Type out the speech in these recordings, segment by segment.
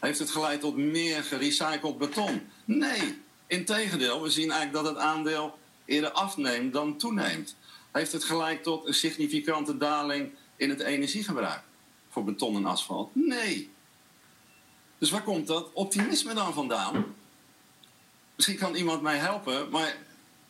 Heeft het geleid tot meer gerecycled beton? Nee, integendeel. We zien eigenlijk dat het aandeel eerder afneemt dan toeneemt. Heeft het geleid tot een significante daling in het energiegebruik voor beton en asfalt? Nee. Dus waar komt dat optimisme dan vandaan? Misschien kan iemand mij helpen, maar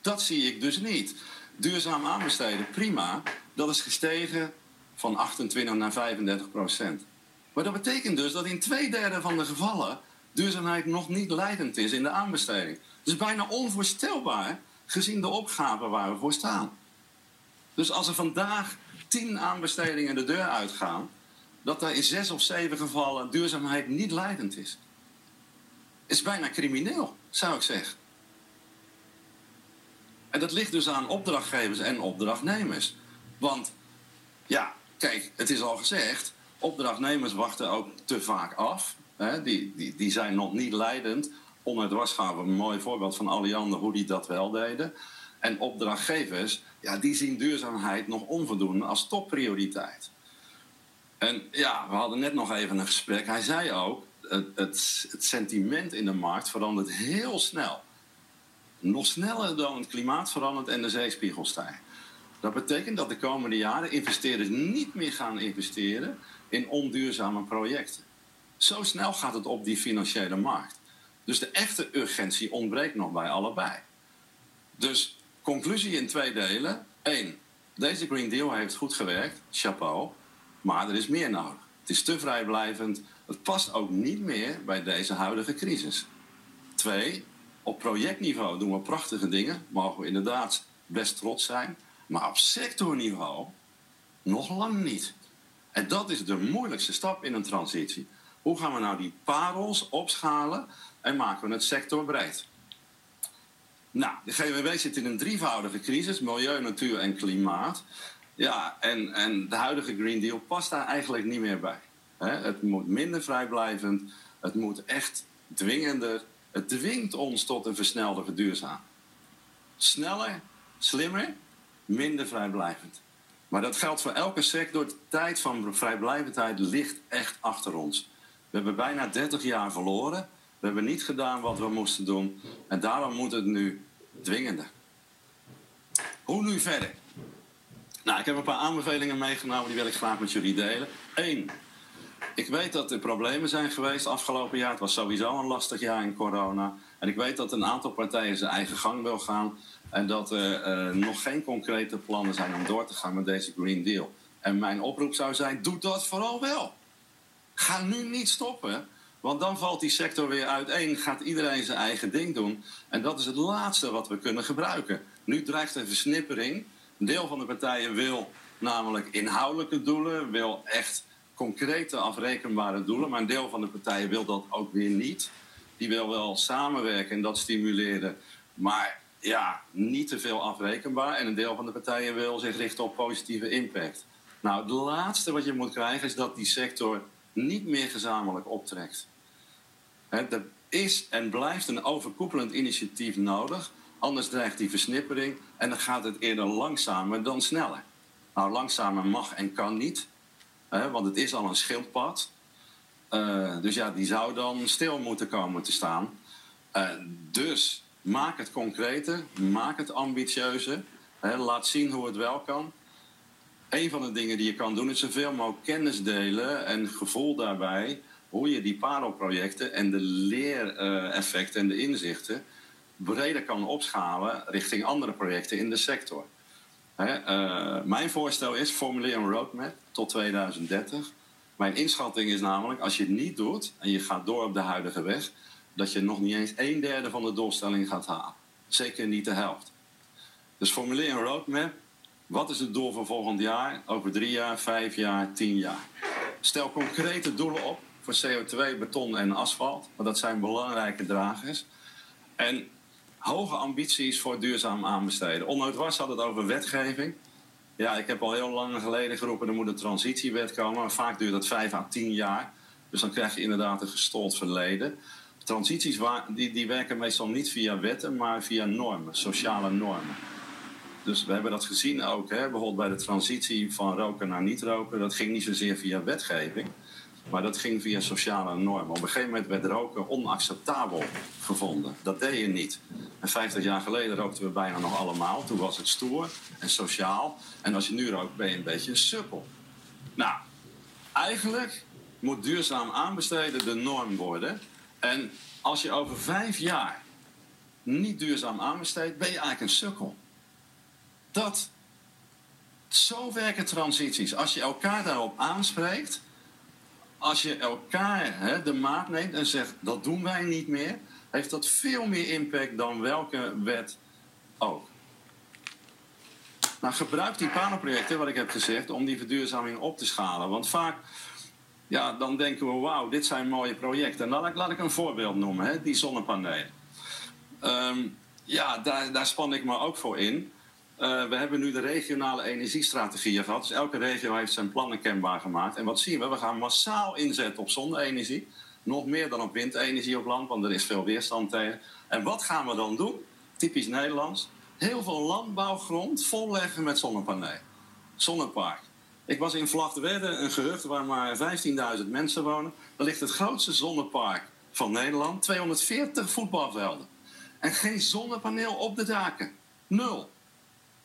dat zie ik dus niet. Duurzaam aanbesteden, prima. Dat is gestegen van 28 naar 35 procent. Maar dat betekent dus dat in twee derde van de gevallen duurzaamheid nog niet leidend is in de aanbesteding. Dus bijna onvoorstelbaar gezien de opgave waar we voor staan. Dus als er vandaag tien aanbestedingen de deur uitgaan, dat er in zes of zeven gevallen duurzaamheid niet leidend is. Is bijna crimineel, zou ik zeggen. En dat ligt dus aan opdrachtgevers en opdrachtnemers. Want, ja, kijk, het is al gezegd, opdrachtnemers wachten ook te vaak af. Hè? Die, die, die zijn nog niet leidend. Onder het wasgaven een mooi voorbeeld van Alliander hoe die dat wel deden. En opdrachtgevers, ja, die zien duurzaamheid nog onvoldoende als topprioriteit. En ja, we hadden net nog even een gesprek. Hij zei ook, het, het, het sentiment in de markt verandert heel snel. Nog sneller dan het klimaat verandert en de zeespiegel stijgt. Dat betekent dat de komende jaren investeerders niet meer gaan investeren in onduurzame projecten. Zo snel gaat het op die financiële markt. Dus de echte urgentie ontbreekt nog bij allebei. Dus conclusie in twee delen. Eén, deze Green Deal heeft goed gewerkt, chapeau. Maar er is meer nodig. Het is te vrijblijvend. Het past ook niet meer bij deze huidige crisis. Twee, op projectniveau doen we prachtige dingen. Mogen we inderdaad best trots zijn. Maar op sectorniveau nog lang niet. En dat is de moeilijkste stap in een transitie. Hoe gaan we nou die parels opschalen en maken we het sectorbreed? Nou, de GWW zit in een drievoudige crisis: milieu, natuur en klimaat. Ja, en, en de huidige Green Deal past daar eigenlijk niet meer bij. het moet minder vrijblijvend, het moet echt dwingender. Het dwingt ons tot een versnelde verduurzaming. Sneller, slimmer, minder vrijblijvend. Maar dat geldt voor elke sector. De tijd van vrijblijvendheid ligt echt achter ons. We hebben bijna 30 jaar verloren. We hebben niet gedaan wat we moesten doen. En daarom moet het nu dwingender. Hoe nu verder? Nou, ik heb een paar aanbevelingen meegenomen, die wil ik graag met jullie delen. Eén, ik weet dat er problemen zijn geweest afgelopen jaar. Het was sowieso een lastig jaar in corona. En ik weet dat een aantal partijen zijn eigen gang wil gaan. En dat er uh, nog geen concrete plannen zijn om door te gaan met deze Green Deal. En mijn oproep zou zijn: doe dat vooral wel. Ga nu niet stoppen. Want dan valt die sector weer uiteen, gaat iedereen zijn eigen ding doen. En dat is het laatste wat we kunnen gebruiken. Nu dreigt een versnippering. Een deel van de partijen wil namelijk inhoudelijke doelen, wil echt concrete afrekenbare doelen. Maar een deel van de partijen wil dat ook weer niet. Die wil wel samenwerken en dat stimuleren. Maar ja, niet te veel afrekenbaar. En een deel van de partijen wil zich richten op positieve impact. Nou, het laatste wat je moet krijgen is dat die sector niet meer gezamenlijk optrekt. Er is en blijft een overkoepelend initiatief nodig. Anders dreigt die versnippering en dan gaat het eerder langzamer dan sneller. Nou, langzamer mag en kan niet, want het is al een schildpad. Uh, dus ja, die zou dan stil moeten komen te staan. Uh, dus maak het concreter, maak het ambitieuzer. Hè, laat zien hoe het wel kan. Een van de dingen die je kan doen is zoveel mogelijk kennis delen en gevoel daarbij hoe je die parelprojecten en de leereffecten en de inzichten breder kan opschalen richting andere projecten in de sector. uh, mijn voorstel is formuleer een roadmap tot 2030. Mijn inschatting is namelijk, als je het niet doet en je gaat door op de huidige weg, dat je nog niet eens een derde van de doelstelling gaat halen. Zeker niet de helft. Dus formuleer een roadmap. Wat is het doel voor volgend jaar, over drie jaar, vijf jaar, tien jaar? Stel concrete doelen op voor CO2, beton en asfalt. Want dat zijn belangrijke dragers. En hoge ambities voor duurzaam aanbesteden. Onder was had het over wetgeving. Ja, ik heb al heel lang geleden geroepen, er moet een transitiewet komen. Vaak duurt dat vijf à tien jaar. Dus dan krijg je inderdaad een gestold verleden. Transities die, die werken meestal niet via wetten, maar via normen, sociale normen. Dus we hebben dat gezien ook, hè, bijvoorbeeld bij de transitie van roken naar niet roken. Dat ging niet zozeer via wetgeving. Maar dat ging via sociale normen. Op een gegeven moment werd roken onacceptabel gevonden. Dat deed je niet. En 50 jaar geleden rookten we bijna nog allemaal. Toen was het stoer en sociaal. En als je nu rookt, ben je een beetje een. Nou, eigenlijk moet duurzaam aanbesteden de norm worden. En als je over vijf jaar niet duurzaam aanbesteedt, ben je eigenlijk een sukkel. Dat, zo werken transities. Als je elkaar daarop aanspreekt, als je elkaar hè, de maat neemt en zegt dat doen wij niet meer, heeft dat veel meer impact dan welke wet ook. Nou, gebruik die panelprojecten, wat ik heb gezegd, om die verduurzaming op te schalen. Want vaak, ja, dan denken we, wauw, dit zijn mooie projecten. En dan laat ik een voorbeeld noemen, hè, die zonnepanelen. Ehm, ja, daar, daar span ik me ook voor in. Uh, we hebben nu de regionale energiestrategieën gehad. Dus elke regio heeft zijn plannen kenbaar gemaakt. En wat zien we? We gaan massaal inzetten op zonne-energie. Nog meer dan op windenergie op land, want er is veel weerstand tegen. En wat gaan we dan doen? Typisch Nederlands. Heel veel landbouwgrond volleggen met zonnepanelen. Zonnepark. Ik was in Vlachtwedde, een gehucht waar maar 15.000 mensen wonen. Daar ligt het grootste zonnepark van Nederland. 240 voetbalvelden. En geen zonnepaneel op de daken. Nul.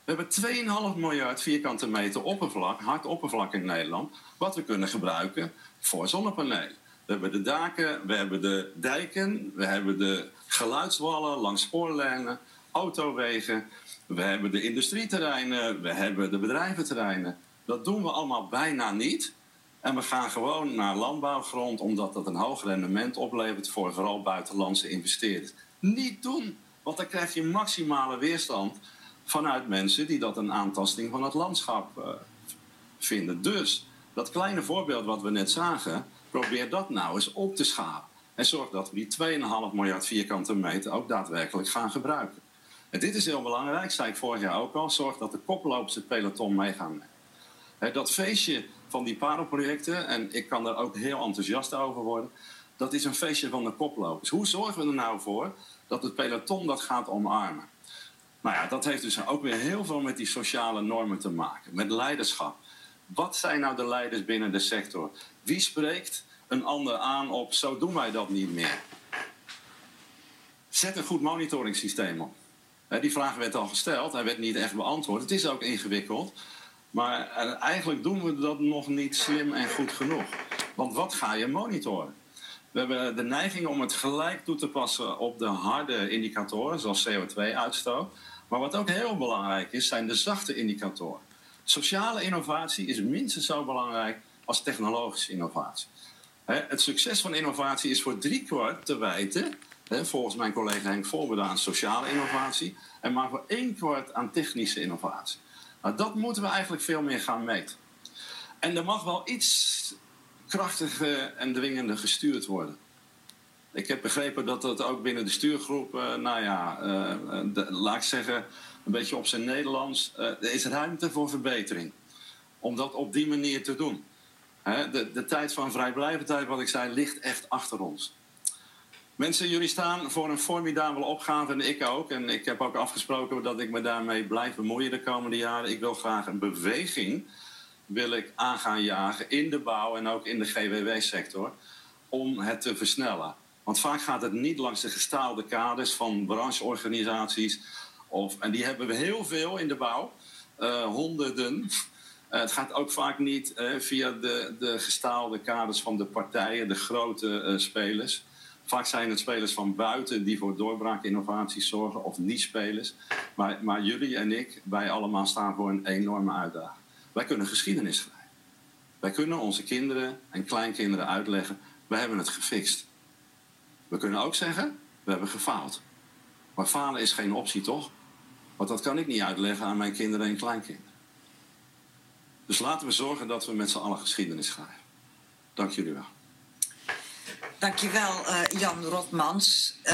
We hebben 2,5 miljard vierkante meter oppervlak, hard oppervlak in Nederland, wat we kunnen gebruiken voor zonnepanelen. We hebben de daken, we hebben de dijken, we hebben de geluidswallen langs spoorlijnen, autowegen, we hebben de industrieterreinen, we hebben de bedrijventerreinen. Dat doen we allemaal bijna niet. En we gaan gewoon naar landbouwgrond, omdat dat een hoog rendement oplevert voor vooral buitenlandse investeerders. Niet doen, want dan krijg je maximale weerstand vanuit mensen die dat een aantasting van het landschap uh, vinden. Dus dat kleine voorbeeld wat we net zagen, probeer dat nou eens op te schalen. En zorg dat we die 2,5 miljard vierkante meter ook daadwerkelijk gaan gebruiken. En dit is heel belangrijk, zei ik vorig jaar ook al. Zorg dat de koplopers het peloton meegaan. Dat feestje van die parelprojecten, en ik kan daar ook heel enthousiast over worden, dat is een feestje van de koplopers. Hoe zorgen we er nou voor dat het peloton dat gaat omarmen? Nou ja, dat heeft dus ook weer heel veel met die sociale normen te maken, met leiderschap. Wat zijn nou de leiders binnen de sector? Wie spreekt een ander aan op zo doen wij dat niet meer? Zet een goed monitoringssysteem op. Die vraag werd al gesteld, hij werd niet echt beantwoord. Het is ook ingewikkeld, maar eh, eigenlijk doen we dat nog niet slim en goed genoeg. Want wat ga je monitoren? We hebben de neiging om het gelijk toe te passen op de harde indicatoren, zoals CO2-uitstoot. Maar wat ook heel belangrijk is, zijn de zachte indicatoren. Sociale innovatie is minstens zo belangrijk als technologische innovatie. Het succes van innovatie is voor kwart te wijten, volgens mijn collega Henk Volberde, aan sociale innovatie en maar voor één kwart aan technische innovatie. Nou, dat moeten we eigenlijk veel meer gaan meten. En er mag wel iets krachtiger en dwingender gestuurd worden. Ik heb begrepen dat dat ook binnen de stuurgroep, uh, nou ja, uh, laat ik zeggen, een beetje op zijn Nederlands, er is ruimte voor verbetering. Om dat op die manier te doen. De, de tijd van vrijblijvendheid, wat ik zei, ligt echt achter ons. Mensen, jullie staan voor een formidabele opgave en ik ook. En ik heb ook afgesproken dat ik me daarmee blijf bemoeien de komende jaren. Ik wil graag een beweging wil ik aan gaan jagen in de bouw en ook in de GWW-sector om het te versnellen. Want vaak gaat het niet langs de gestaalde kaders van brancheorganisaties. Of, en die hebben we heel veel in de bouw, uh, honderden. Uh, het gaat ook vaak niet uh, via de, de gestaalde kaders van de partijen, de grote spelers. Vaak zijn het spelers van buiten die voor doorbraakinnovaties zorgen, of niet-spelers. Maar, maar jullie en ik, wij allemaal staan voor een enorme uitdaging. Wij kunnen geschiedenis schrijven. Wij kunnen onze kinderen en kleinkinderen uitleggen: wij hebben het gefixt. We kunnen ook zeggen, we hebben gefaald. Maar falen is geen optie, toch? Want dat kan ik niet uitleggen aan mijn kinderen en kleinkinderen. Dus laten we zorgen dat we met z'n allen geschiedenis schrijven. Dank jullie wel. Dankjewel, uh, Jan Rotmans. Uh,